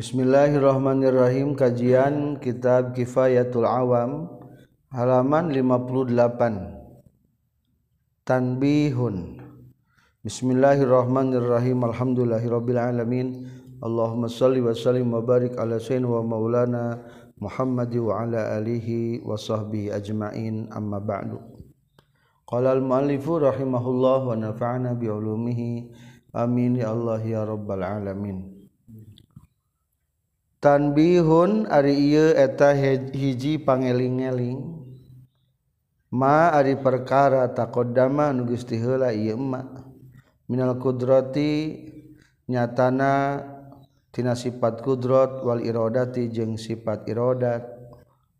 Bismillahirrahmanirrahim. Kajian Kitab Kifayatul Awam Halaman 58 Tanbihun. Bismillahirrahmanirrahim. Alhamdulillahirrabbilalamin Allahumma salli wa sallim wa barik ala sayyidina wa maulana Muhammad wa ala alihi wa sahbihi ajma'in. Amma ba'du. Qala al-muallifu rahimahullah wa nafa'ana bi'ulumihi amin ya Allah ya rabbal alamin tanbihun ari ieu eta hiji pangeling-eling. Ma ari perkara taqaddama nu Gusti heula ieu ma. Minal qudrati nyatana tina sifat kudrat wal iradati jeung sifat iradat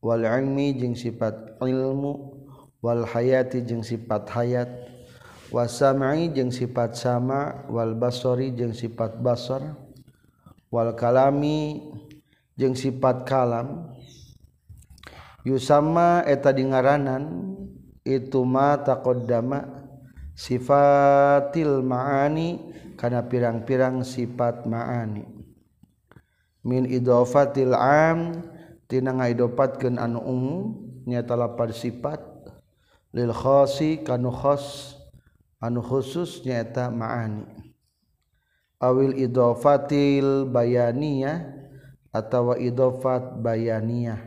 wal ilmi jeung sifat ilmu wal hayati jeung sifat hayat was sam'i jeung sifat sama wal basori jeung sifat basar wal kalami jeung sifat kalam. Yusama eta di ngaranan itu ma taqaddama sifatil ma'ani kana pirang-pirang sifat ma'ani. Min idofatil am tina ngaidofatkeun anu umum nyata lapar sifat. Lil khasi kanu khos anu khusus nyata ma'ani. Awil idofatil bayaniyah atau idofat bayaniyatina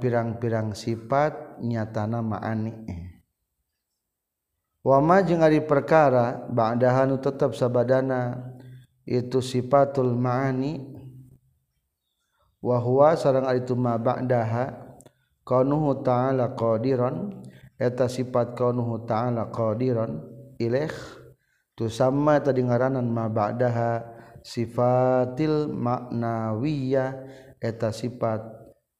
pirang-pirang sifat nyatana maani. Wama jeung ari perkara ba'dahanu tetap sabadana itu sifatul maani. Wa huwa sareng ari itu ma ba'daha kaunuhu ta'ala qadiran eta sifat kaunuhu ta'ala qadiran ilaih. Tu sama tadi ngaranan ma ba'daha sifatil maknawiyah eta sifat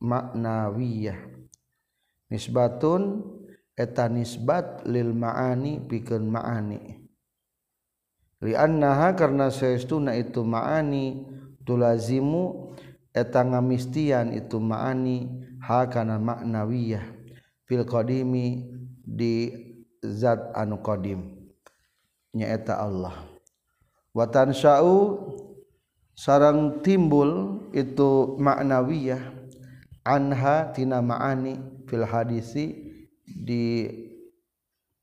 maknawiyah. Nisbatun eta nisbat lil maani pikeun maani. Liannaha karena saestuna itu maani tulazimu eta ngamistian itu maani ha kana maknawiyah. Fil qadimi di zat anu qadim. Nyaeta Allah. watan syau sarang timbul itu maknawiyah. Anha tina ma'ani fil hadisi di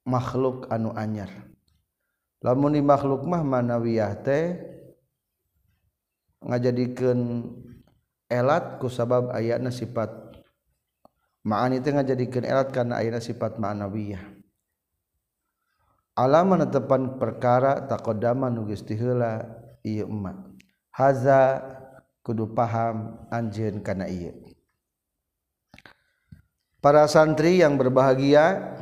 makhluk anu anyar. Lamun di makhluk mah manawiyah teh ngajadikeun elat ku sabab ayatna sifat ma'ani teh ngajadikeun elat karena ayatna sifat ma'nawiyah. Alaman tepan perkara takodama nugis tihela iya emak. Haza kudu paham anjen kana iya. Para santri yang berbahagia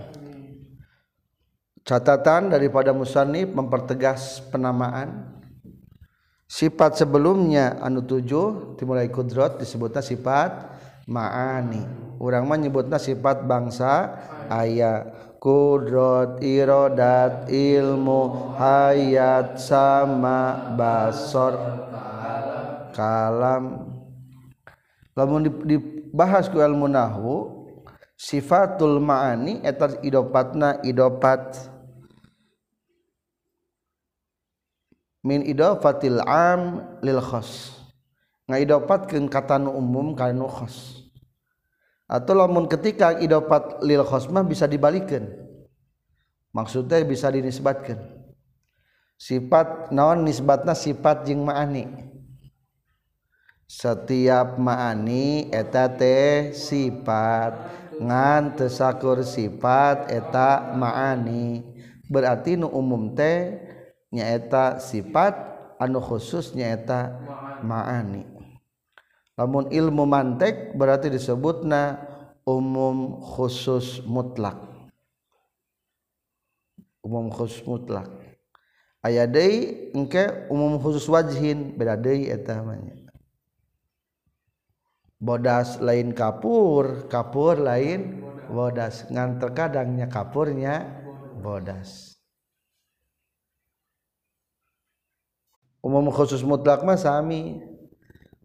catatan daripada musannif mempertegas penamaan. Sifat sebelumnya anu tujuh dimulai kudrot disebutnya sifat ma'ani. Orang menyebutnya sifat bangsa ayat kudrot irodat ilmu hayat sama basor kalam. Lamun dibahas ku ilmu nahwu sifatul ma'ani eta idopatna idopat. Min idofatil am lil khas ngaidopatkeun kata nu umum kana nu khas atau lamun ketika idopat lil khosmah bisa dibalikan maksudnya bisa dinisbatkan. Sifat naon nisbatna sifat jing ma'ani. Setiap ma'ani eta teh sifat. Ngan tesakur sifat eta ma'ani. Berarti nu umum teh nyaeta sifat anu khusus nyaeta ma'ani. Lamun ilmu mantek berarti disebutna umum khusus mutlak. Umum khusus mutlak. Aya deui engke umum khusus wajhin beda deui eta bodas lain kapur kapur lain bodas. Ngan terkadangnya kapurnya bodas. Umum khusus mutlak mah sami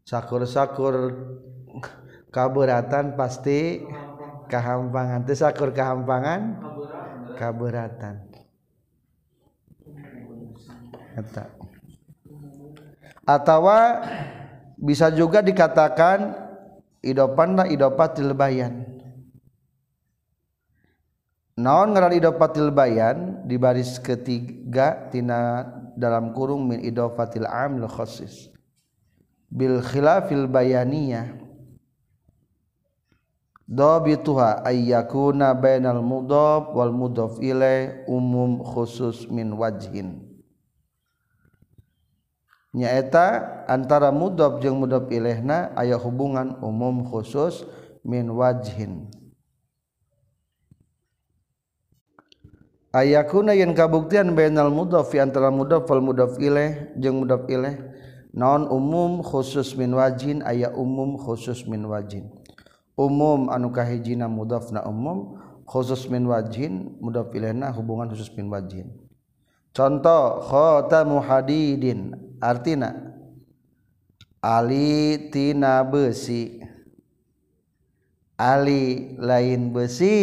sakur-sakur kaburatan pasti kehampangan itu sakur kehampangan kaburatan. Atau bisa juga dikatakan idopan idopat tilbayan naon ngaran idopatil bayan? Di baris ketiga tina dalam kurung min idofatil am lil khasis bil khilafil bayaniyah. Dabituha ayyakuna bainal mudhaf wal mudhaf ilaih umum khusus min wajhin. Nyaeta antara mudhaf jeung mudhaf ilaihna aya hubungan umum khusus min wajhin. Ayakuna yang kabuktian bainal mudhaf antara mudhaf wal mudhaf ilaih jeung mudhaf ilaih naon umum khusus min wajin aya umum khusus min wajin. Umum anukahhijina mudhafna umum khusus min wajin mudhaf hubungan khusus min wajin. Contoh khatamu hadidin. Artina Ali tina besi. Ali lain besi.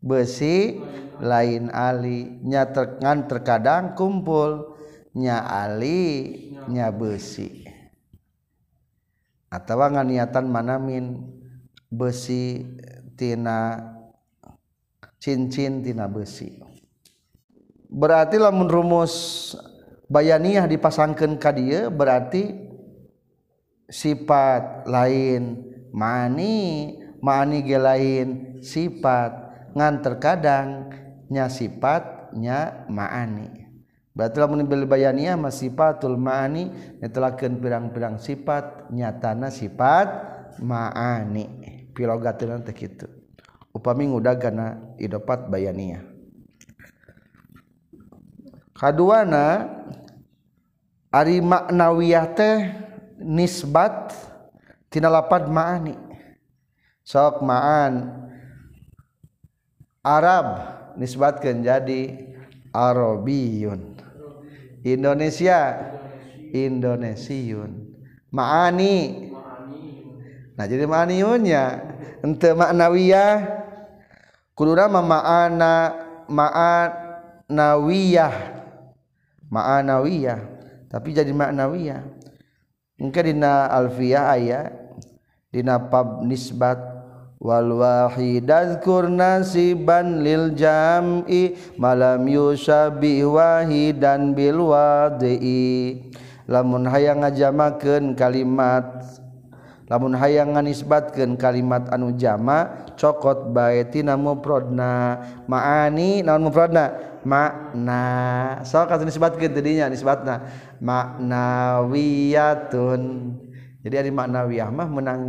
Besi lain Ali. Nya terkadang kumpul. Kumpulnya alinya besi. Atau niatan manamin besitina cincintina besi. Berartilah menrumus bayaniah dipasangkan ka dia berarti sifat lain. Mani mani ge lain sifat. Ngan terkadang nya sifatnya maani berarti menbil bayaniah mas sifatul maani netelakeun pirang-pirang sifat nyatana sifat maani. Pilogatina teh kitu. Upami ngudagana idopat bayaniah kaduana ari maknawiyah teh nisbat tina lapad maani. Sok ma'an. Arab nisbatkan jadi Arabiyun Indonesia. Indonesiun. Maani. Nah jadi maaniunnya. Ente maknawiyah kuduna ma'ana ma'anawiyah. Ma'anawiyah. Tapi jadi maknawiyah engke dina alfiyah aya dina pab nisbat. wal Walwahidkur nasiban lil jam'i malam yusabi wahidan bil wadi. Lamun hayang ngajamakeun kalimat lamun hayang nganisbatkeun kalimat anu jama cokot bae tina mufradna. Maani naon mufradna? Makna so kata nisbatkeun tadinya nisbatna. Maknawiyatun jadi ada maknawiyah mah menang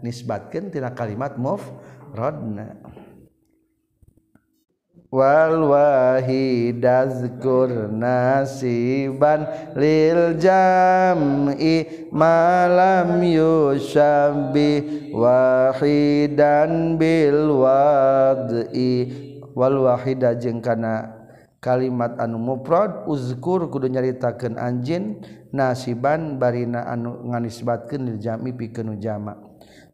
nisbatkan tina kalimat mufradna wal wahidazkur nasiban lil jam'i malam yushabbi wahidan bil wad'i. Wal wahida jeung kana kalimat anu murod uzkur kudu nyaritakeun anj nasiban barina anu nganisbatkan dijami pikenu jama.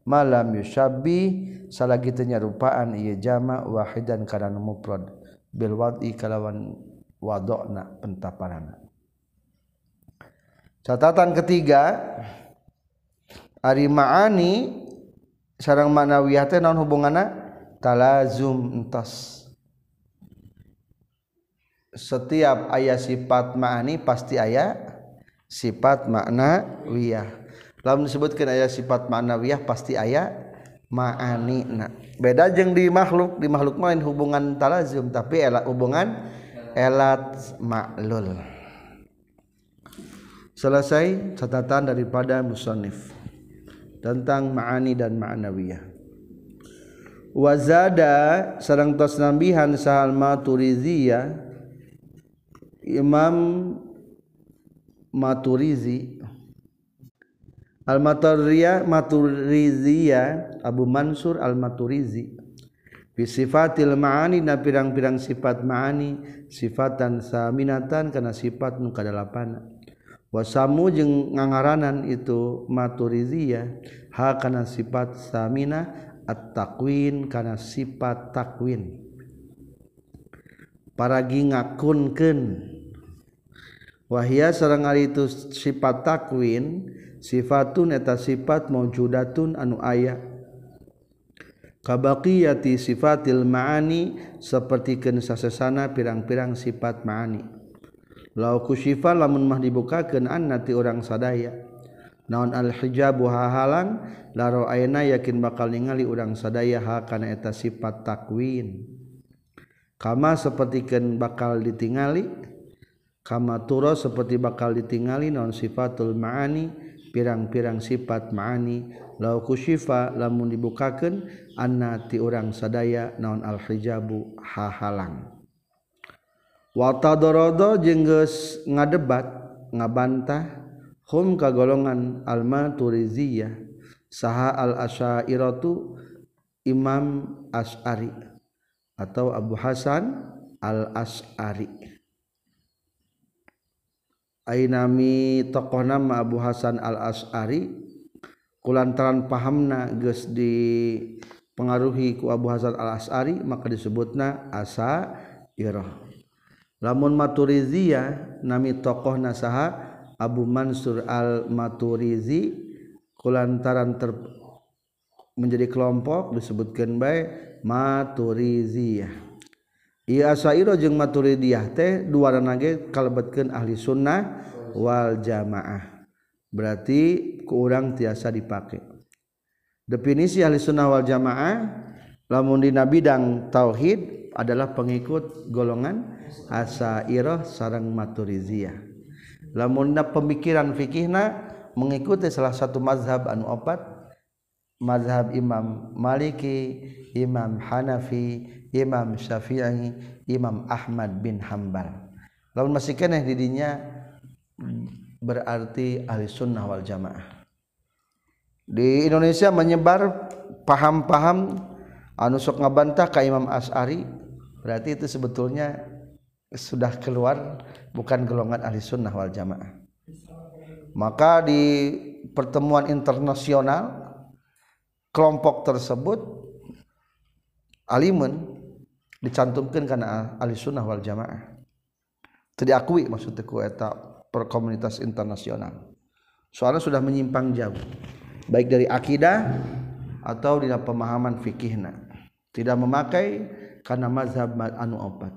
Malam yusyabi salah gitunya rupaan ia jamak wahid dan karena bil wadi kalawan wadona pentaparana. Catatan ketiga ari maani sareng manawiyah teh naon hubunganna? Talazum entas. Setiap ayat sifat ma'ani pasti ayat sifat makna wiyah lalu disebutkan ayat sifat makna wiyah pasti ayat ma'ani nah beda jeng di makhluk di makhluk main hubungan talazum tapi elat hubungan elat maklul selesai catatan daripada musonif tentang ma'ani dan ma'nawiyah. Wazada sarang tos nambihan sahal maturiziyah Imam Maturizi Al-Maturiyah Maturizia Abu Mansur Al-Maturizi sifatil ma'ani na pirang-pirang sifat ma'ani sifatan saminatan kana sifat nu kadalapan. Wasamu jeung ngangaranan itu maturizia ha kana sifat samina at-taqwin kana sifat takwin paragi ngakunken wahia ari itu sifat takwin sifatun eta sifat maujudatun anu aya. Kabaqiyati sifatil ma'ani seperti sasesana pirang-pirang sifat ma'ani. Lau kusyifa lamun mah dibukakeun anna ti urang sadaya. Naon al hijabu hahalang laro aina yakin bakal ningali urang sadaya ha kana eta sifat takwin. Kama sapertikeun bakal ditingali kama turo seperti bakal ditingali non sifatul ma'ani pirang-pirang sifat ma'ani. Law kusyifa lamun dibukakeun anna ti urang sadaya naon al hijabu hahalang. Wa tadarada jeung geus ngadebat ngabantah hum ka golongan al maturiziyah saha al asy'ariyatu imam as'ari atau Abu Hasan al As'ari nami tokoh nama Abu Hasan al-asari? Kulantaran pahamna ges di pengaruhi ku Abu Hasan al-asari maka disebut na asa Iroh lamun Maturizia nami tokoh nasaha Abu Mansur al-maturizi Kulantaran ter menjadi kelompok disebutkan baik Maturidiyah Iya Sairo jeung Maturidiyah teh dua nage kalebetkeun ahli sunnah wal jamaah. Berarti kurang tiasa dipake. Definisi ahli sunnah wal jamaah lamun dina bidang tauhid adalah pengikut golongan Asairah sarang Maturidiyah. Lamun pemikiran fikihna mengikuti salah satu mazhab anu opat mazhab Imam Maliki Imam Hanafi Imam Syafi'i Imam Ahmad bin Hambal lalu masih keneh didinya berarti ahli sunnah wal jamaah. Di Indonesia menyebar paham-paham anu sok ngabantah ka Imam As'ari berarti itu sebetulnya sudah keluar bukan golongan ahli sunnah wal jamaah. Maka di pertemuan internasional kelompok tersebut alimun dicantumkan karena ahli sunnah wal jamaah. Tidak diakui maksudnya ku eta per komunitas internasional. Soalnya sudah menyimpang jauh. Baik dari akidah atau di pemahaman fikihna. Tidak memakai karena mazhab anu opat.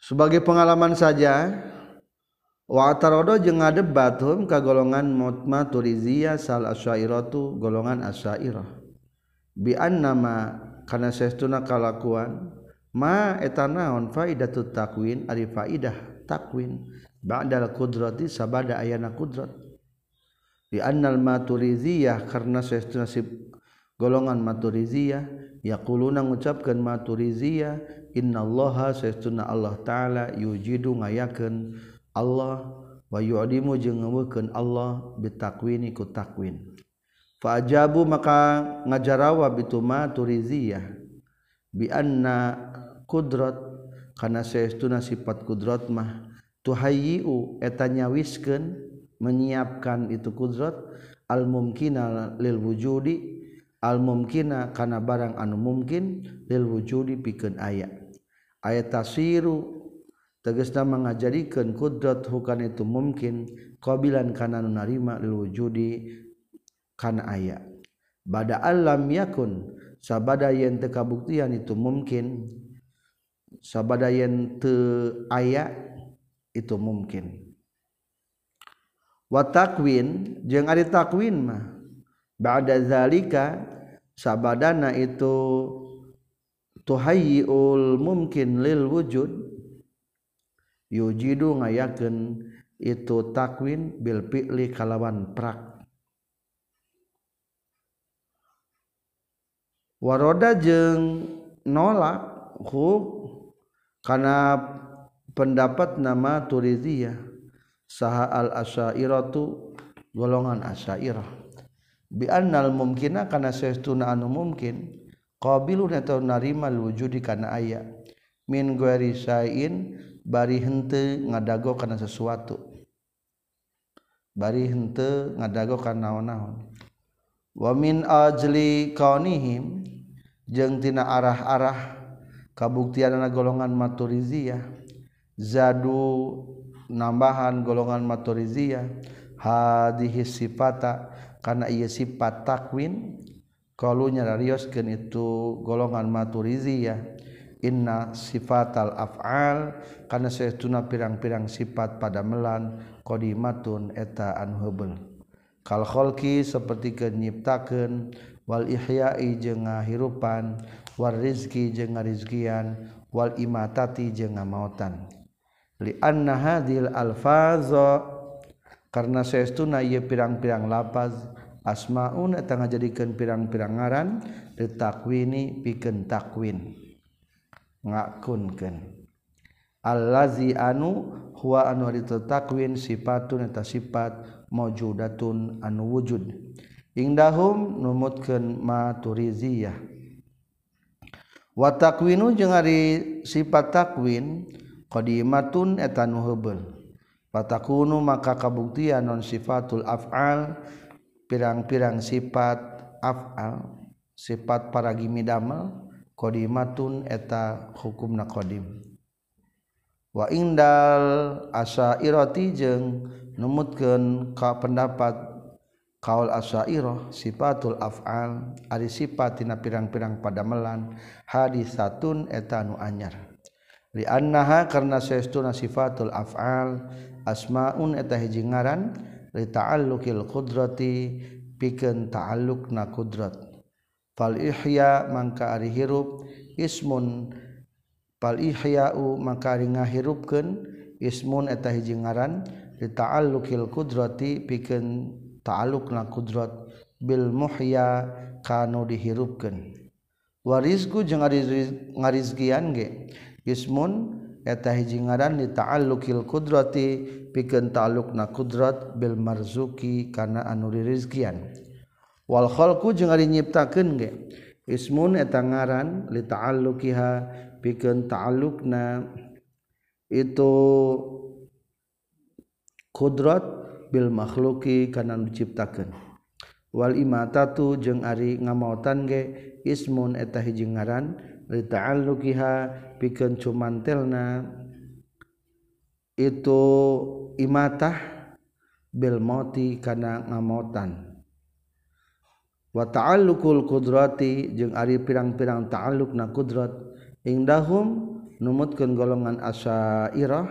Sebagai pengalaman saja Waatarodo jeung ngadebathum ka golongan mutma sal asyairatu golongan asyairah. Bi nama karena sestuna kalakuan ma eta naon faidatu takwin ari faidah takwin ba'dal qudrati sabada ayana qudrat li annal maturiziyah karena sestuna si golongan maturiziyah yaquluna ngucapkeun maturiziyah innallaha sestuna Allah taala yujidu ngayakeun Allah wayudimu jeung ngeweken Allah bitakwini ku takwin. Fajabu maka ngajarawa bituma turiziyah. Bi anna kudrat kana saestuna sifat kudrat mah tuhayyi'u eta nyawiskeun menyiapkan itu kudrat al mumkina lil wujudi al mumkina kana barang anu mungkin lil wujudi pikeun aya. Ayat tasiru tegasna mengajadikeun kudrat hukan itu mungkin qabilan kana nu narima lil wujudi aya. Bad alam yakun sabada yen tekabuktian itu mungkin sabada yen te aya itu mungkin. Wattakwin jeung ari takwin mah. Ba'da zalika sabadana itu tuhayyul mungkin lil wujud yujidu ngayakeun itu takwin bil fi'li kalawan prak. Waroda jeung nolak hu kana pendapat nama turidiyah saha al asyairatu golongan asyairah bi annal mumkina kana saestuna anu mumkin qabilun atawa narima wujudi kana aya. Min ghairi sain bari hente ngadago karena sesuatu. Bari hente ngadago karena naon-naon. Wamin ajli kaunihim jeung tina arah-arah kabuktian anak golongan maturiziyah. Zadu nambahan golongan maturiziyah. Hadihi sifata karena ia sifat takwin kalau nyararioskan itu golongan maturiziyah. inna sifatal af'al karena seuna pirang-pirang sifat pada melan qadimatun eta anhubul kal khalqi seperti nyiptakeun wal ihyai jeung ngahirupan war rizki jeung ngarizkian wal imatati jeung ngamautan. Li anna hadhil alfaza karena seestuna ieu pirang-pirang lapaz asmaun eta ngajadikeun pirang-pirang ngaran ditakwini pikeun takwin. ngakunkeun. Allazi anu huwa anu itu takwin sifatun eta sifat maujudatun anu wujud. Indahum numutkeun maturiziyah wa takwinu jeung ari sifat takwin qadimatun eta nu heubeul patakunu maka kabuktian non sifatul af'al pirang-pirang sifat af'al sifat para gimidamel qdimatun eta hukum na qdim wa indal asairoti jeung numutkeun ka pendapat kaul asairah sifatul af'al ari sifat tina pirang-pirang padamelan hadisatun eta nu anyar. Li annaha karna saestuna sifatul af'al asmaun eta hiji ngaran li ta'alluqil qudrati pikeun ta'alluqna qudrat. fal ihya mangka ari hirup. Ismun fal ihya'u mangka ari ngahirupkeun. Ismun eta hiji ngaran li ta'alluqil qudrati pikeun ta'alluqna qudrat bil muhya kanu dihirupkeun. Warizku jeung ngarizgian ge. Ismun eta hiji ngaran li ta'alluqil qudrati pikeun ta'alluqna qudrat bil marzuki kana anu dirizkian walholku jeung ari nyiptakan ge. Ismun eta ngaran li ta'alluqiha pikeun ta'alluqna. Itu kudrat bil makhluki kana diciptakeun. Wal imatatu jeung ari ngamautan ge. Ismun eta hiji ngaran li ta'alluqiha pikeun cumantelna itu imatah bil mauti kana ngamautan. Wa ta'alluqul qudrati jeung ari pirang-pirang ta'alluqna qudrat indahum numutkeun golongan asy'ariyah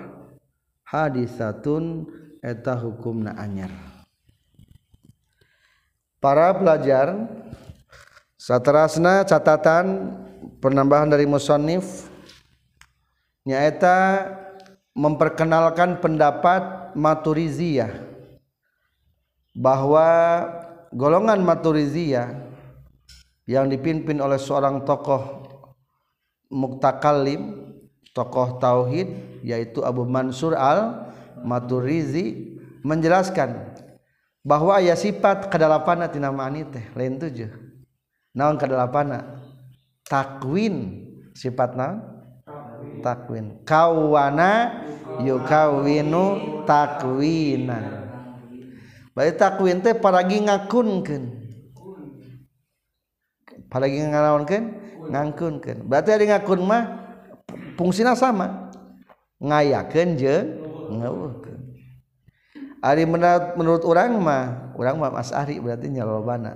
hadisatun eta hukumna anyar. Para pelajar saterasna catatan penambahan dari musannif nyaeta memperkenalkan pendapat maturiziyah bahwa golongan maturiziyah yang dipimpin oleh seorang tokoh muktakallim tokoh tauhid yaitu Abu Mansur al Maturizi menjelaskan bahwa ya sifat kedalapana tina ma'ani teh lain tujuh. Naon kedalapana takwin. Sifat naon? Takwin. Kawana yukawinu takwinan Bari takwin teh paragi ngakunkeun. Paragi ngaraonkeun ngangkunkeun. Berarti ari ngakun mah fungsina sama. Ngayakeun jeung ngawuhkeun. Ari menurut, menurut urang mah, urang mah Mas Ari berarti nyalobana.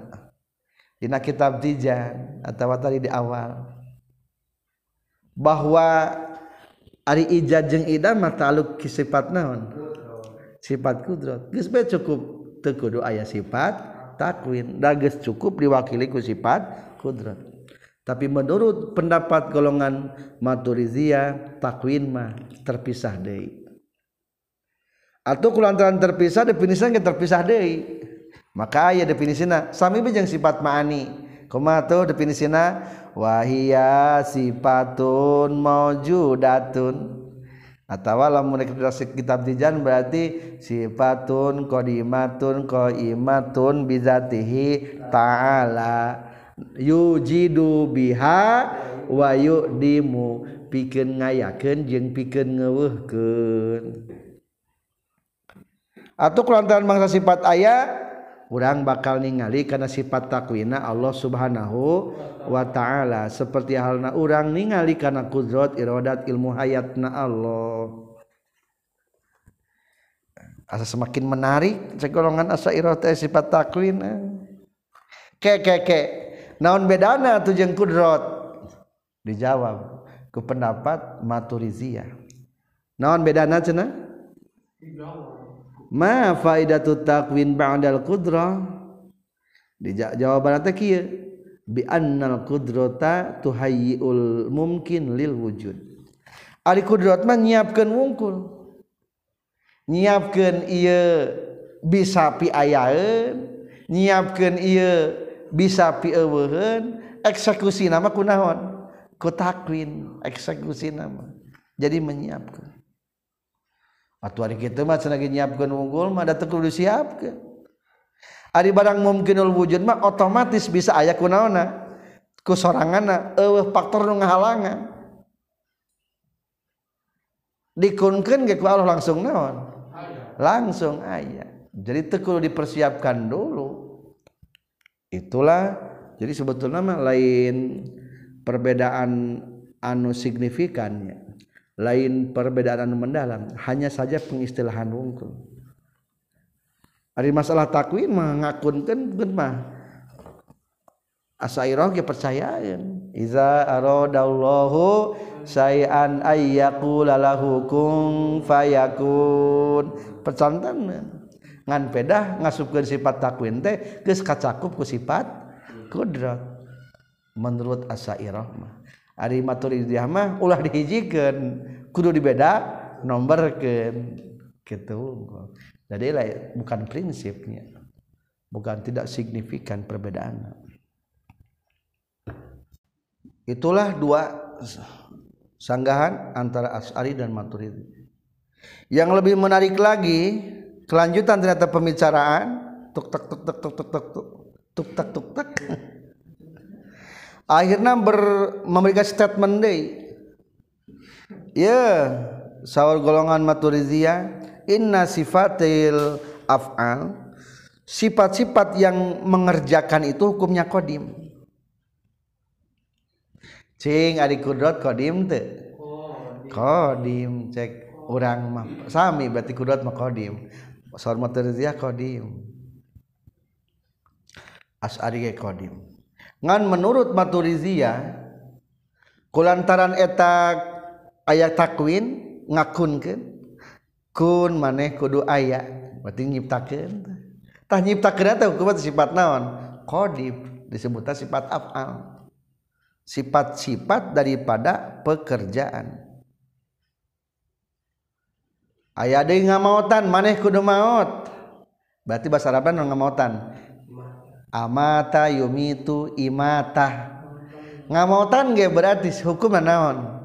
Dina kitab Tijan atau tadi di awal bahwa ari ijad jeung ida mah taluk sifat naon? Sifat kudrat. Geus cukup teu kudu aya sifat takwin. Da geus cukup diwakili ku sifat kudrat. Tapi menurut pendapat golongan maturizia takwin mah terpisah deui. Atau kulantaran terpisah definisinya terpisah deui. Maka aya definisina sami jeung sifat ma'ani. Kumaha tuh definisina wahia sifatun maujudatun Atawa lamun kitab tijan berarti sifatun qadimatun qaimatun bizatihi ta'ala yujidu biha wa yudimu pikeun ngayakeun jeung pikeun ngeuweuhkeun. Atuh kelantaran mangsa sifat ayat orang bakal ningali karena sifat takwina Allah subhanahu wa ta'ala. Seperti halna orang ningali karena kudrat iradat ilmu hayatna Allah. Asa semakin menarik cek golongan asairah teh sifat takwin eh. ke ke ke. Naon bedana tuh jeung kudrot dijawab ku pendapat maturiziyah. Naon bedana cenah ma faidatu takwin ba'dal qudrah jawaban teh kieu bi annal qudrata tuhayyiul mumkin lil wujud. Ari kudrat mah nyiapkeun wungkul. Nyiapkeun ieu bisa pi ayaeun nyiapkeun ieu bisa pi eueuheun eksekusi nama kunaon? Ku takwin eksekusi nama. Jadi menyiapkan waktu hari kita mah lagi nyiapkan unggul mah datang kudu disiapkan hari barang mungkinul wujud mah otomatis bisa ayah kunaona ku sorangana eueuh faktor nu ngahalangan. Dikunkeun ge ku Allah langsung naon? Langsung ayah jadi teu dipersiapkan dulu. Itulah jadi sebetulnya mah lain perbedaan anu signifikannya lain perbedaan mendalam hanya saja pengistilahan wungkul. Ari masalah takwin mah ngakunkeun mah. Asairah ge percayaan iza aradallahu sayan ayyaqula lahu kun fayakun. Percantan ngan pedah ngasupkeun sifat takwin teh geus kacakup ku sifat kudrat. Menurut asairah mah ari maturidiyah mah ulah dihijikeun kudu dibeda nomorkeun gitu jadi bukan prinsipnya bukan tidak signifikan perbedaan itulah dua sanggahan antara As'ari dan Maturidi yang lebih menarik lagi kelanjutan ternyata pembicaraan tuk tak tuk tak tuk tak tuk tuk tak tuk tak akhirnya ber, memberikan statement deh. Ya sahur golongan Maturidiyah inna sifatil af'al sifat-sifat yang mengerjakan itu hukumnya kodim cing adik kudrot kodim te kodim cek orang mah sami berarti kudrot mah kodim soal materizia kodim as'ari kodim ngan menurut Maturizia kulantaran etak ayat takwin ngakunkeun kun maneh kudu aya berarti nyiptakeun. Tah nyiptakeun teh hukumna sifat naon? Qadim disebutna sifat af'al. Sifat-sifat daripada pekerjaan. Aya deui ngamautan maneh kudu maot berarti bahasa Arabna ngamautan. Amata yumitu imata. Ngamautan ge berarti hukum naon?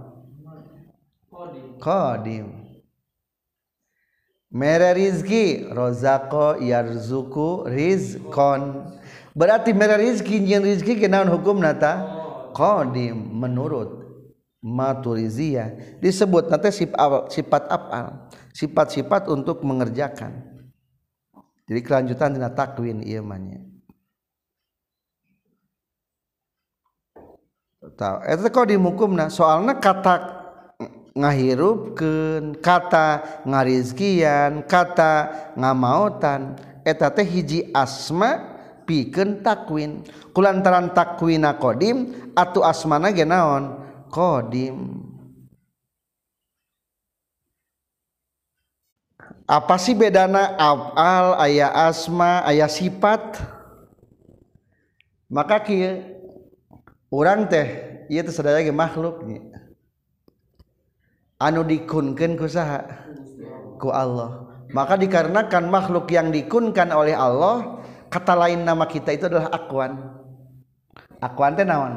Qadim. Mere rizki rozako yarzuku rizkon. Berarti mere rizki jeung rizki kenaon hukum nata qadim menurut maturizia. Disebut nate sifat afal. Sifat-sifat untuk mengerjakan. Jadi kelanjutan tina takwin ieu mah eta eh, kok hukumna soalnya kata ngahirupkeun kata ngarizkian kata ngamaotan eta eh, teh hiji asma pikeun takwin. Kulantaran takwina kodim atu asmana ge naon? Kodim. Apa sih bedana afal ayah asma ayah sifat? Maka kia orang teh ia teh sadaya ge makhluknya anu dikunkan ku saha? Ku Allah. Maka dikarenakan makhluk yang dikunkan oleh Allah kata lain nama kita itu adalah akwan. Akwan teh naon?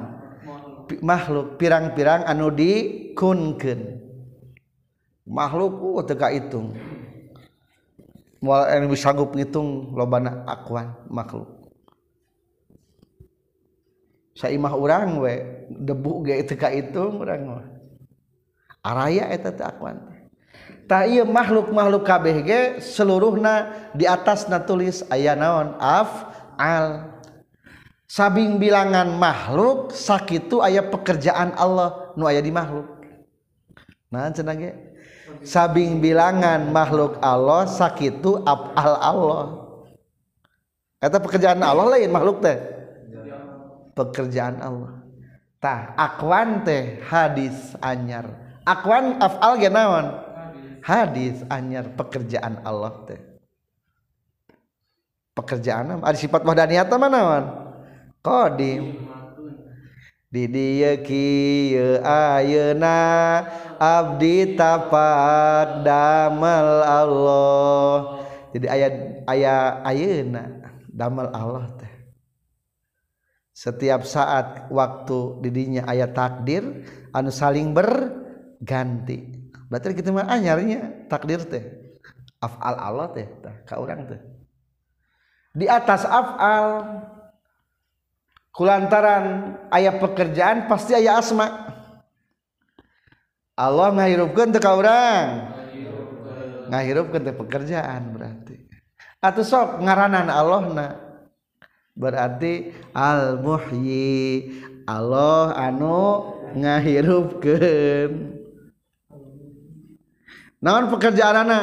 Makhluk pirang-pirang anu dikunkan makhluk uh, teka hitung mual anu sanggup ngitung lobana akwan makhluk. Saimah urang we debu ge teu kaitung urang mah. Araya eta teu akuan. Tah ieu makhluk-makhluk kabeh ge seluruhna di atasna tulis aya naon af'al. Sabing bilangan makhluk sakitu aya pekerjaan Allah nu aya di makhluk. Nah cenah ge sabing bilangan makhluk Allah sakitu af'al Allah. Eta pekerjaan Allah lain makhluk teh. Pekerjaan Allah. Tah akwan teh hadis anyar. Akwan afal ge naon? Hadis anyar pekerjaan Allah teh. Pekerjaan ada sifat wahdaniyah teh naon? Qadim. Di dieu kieu ayeuna abdi tapak damel Allah. Jadi ayat ayat ayeuna damel Allah setiap saat waktu didinya ayat takdir anu saling berganti. Berarti kita mah ah, anyarnya takdir teh. Afal Allah teh ka urang teh. Di atas afal kulantaran ayat pekerjaan pasti ayat asma. Allah ngahirupkeun teh ka urang. Ngahirupkeun teh pekerjaan berarti. Atau sok ngaranan Allah na berarti almuhyi Allah anu ngahirupkeun. Naon pekerjaanna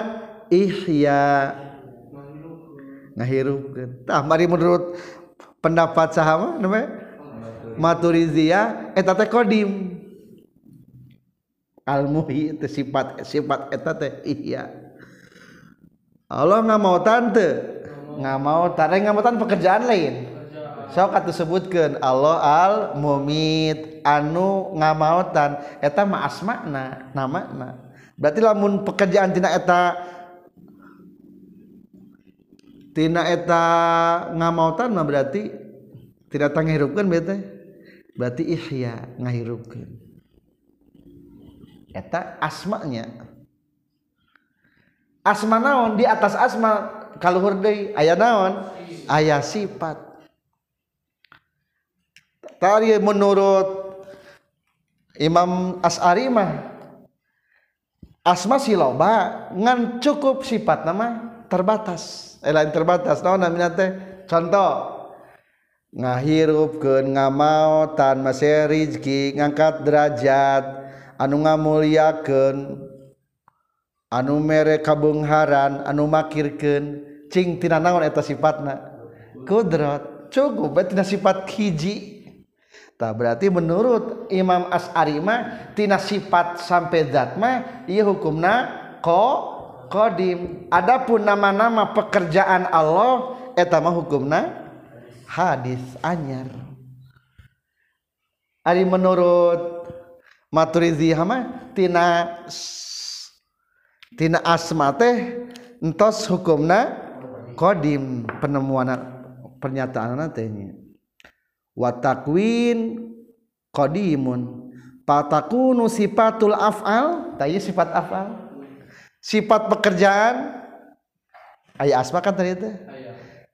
ihya. Ngahirupkeun. Tah mari menurut pendapat sahama eh, namanya? Maturizia eta teh kodim. Al muhyi itu sifat sifat eta teh ihya. Allah nggak mau tante nggak mau tarik nggak mau pekerjaan lain. Sok atau sebutkan Allah al mumit anu ngamautan eta mah asmana nama na berarti lamun pekerjaan tina eta tina eta ngamautan mah berarti tidak tanggihirupkan berarti berarti ihya ngahirupkan eta asmanya. asma naon di atas asma kaluhur deui aya naon? Aya sifat. Tari menurut Imam As'ari mah asma siloba ngan cukup sifat nama terbatas. Eh lain terbatas naon namina teh? Contoh ngahirupkeun ngamaotan masih rizki ngangkat derajat anu ngamuliakeun anu mere kabungharan anu makirkeun cing tina naon eta sifatna? Kudrat cukup tina sifat hiji. Tah berarti menurut Imam As'arima tina sifat sampai zat mah ieu hukumna ko qadim adapun nama-nama pekerjaan Allah eta mah hukumna hadis anyar. Ari menurut Maturidi mah tina tina asma teh entos hukumna qadim penemuan pernyataan teh watakwin qadimun. Patakunu sifatul af'al. Tadi sifat af'al. Sifat pekerjaan. Aya asma kan tadi teh?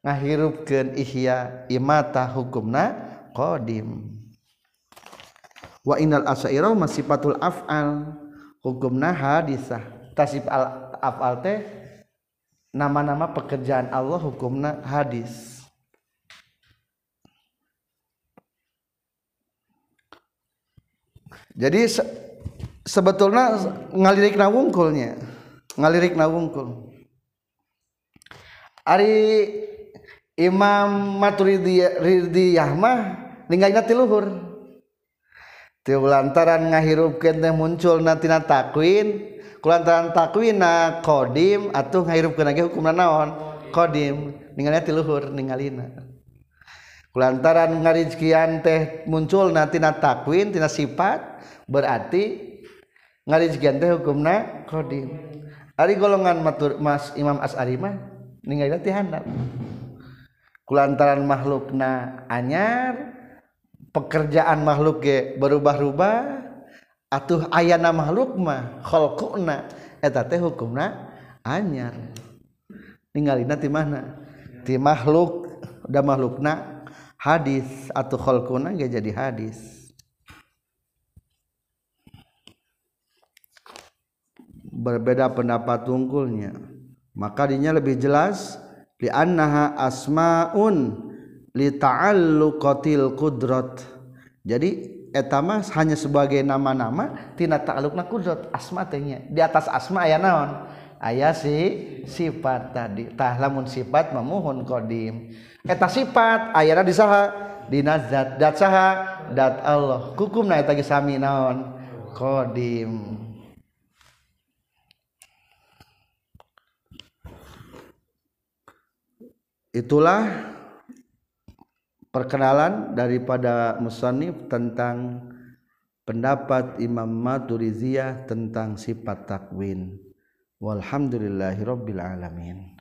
Ngahirupkeun ihya imata hukumna qadim. Wa innal asaira sifatul af'al. Hukumna hadisah tasif al af'al teh nama-nama pekerjaan Allah hukumna hadis. Jadi se sebetulnya ngalirik nawungkulnya ngalirik nawungkul Ari Imam Maturidiyah mah ninggalina ti luhur. ti lantaran ngahirupkeun teh muncul natina takwin kulantaran takwina qadim atuh ngahirupkeun lagi hukumna naon? Kodim. Ti luhur ningalina. Kulantaran ngarizkian teh muncul natina takwin tina sifat berarti ngarizkian teh hukumna qadim ari golongan matur mas imam as'ari mah ningalina ti handap kulantaran makhlukna anyar pekerjaan makhluk ge berubah-ubah atuh ayana makhluk mah khalquna eta teh hukumna anyar. Ningalina ti mana? Ti makhluk da makhlukna hadis atau khalquna ge jadi hadis. Berbeda pendapat tungkulnya maka dinya lebih jelas li asmaun li ta'alluqatil qudrat jadi etama hanya sebagai nama-nama tina ta'alluqna kudzat asma tehnya di atas asma aya naon? Aya si sifat tadi. Tah lamun sifat memohon qadim. Eta sifat ayana di saha? Dina zat dat saha? Dat Allah. Hukumna eta ge sami naon? Qadim. Itulah perkenalan daripada musannif tentang pendapat Imam Maturiziyah tentang sifat takwin. Walhamdulillahirabbil alamin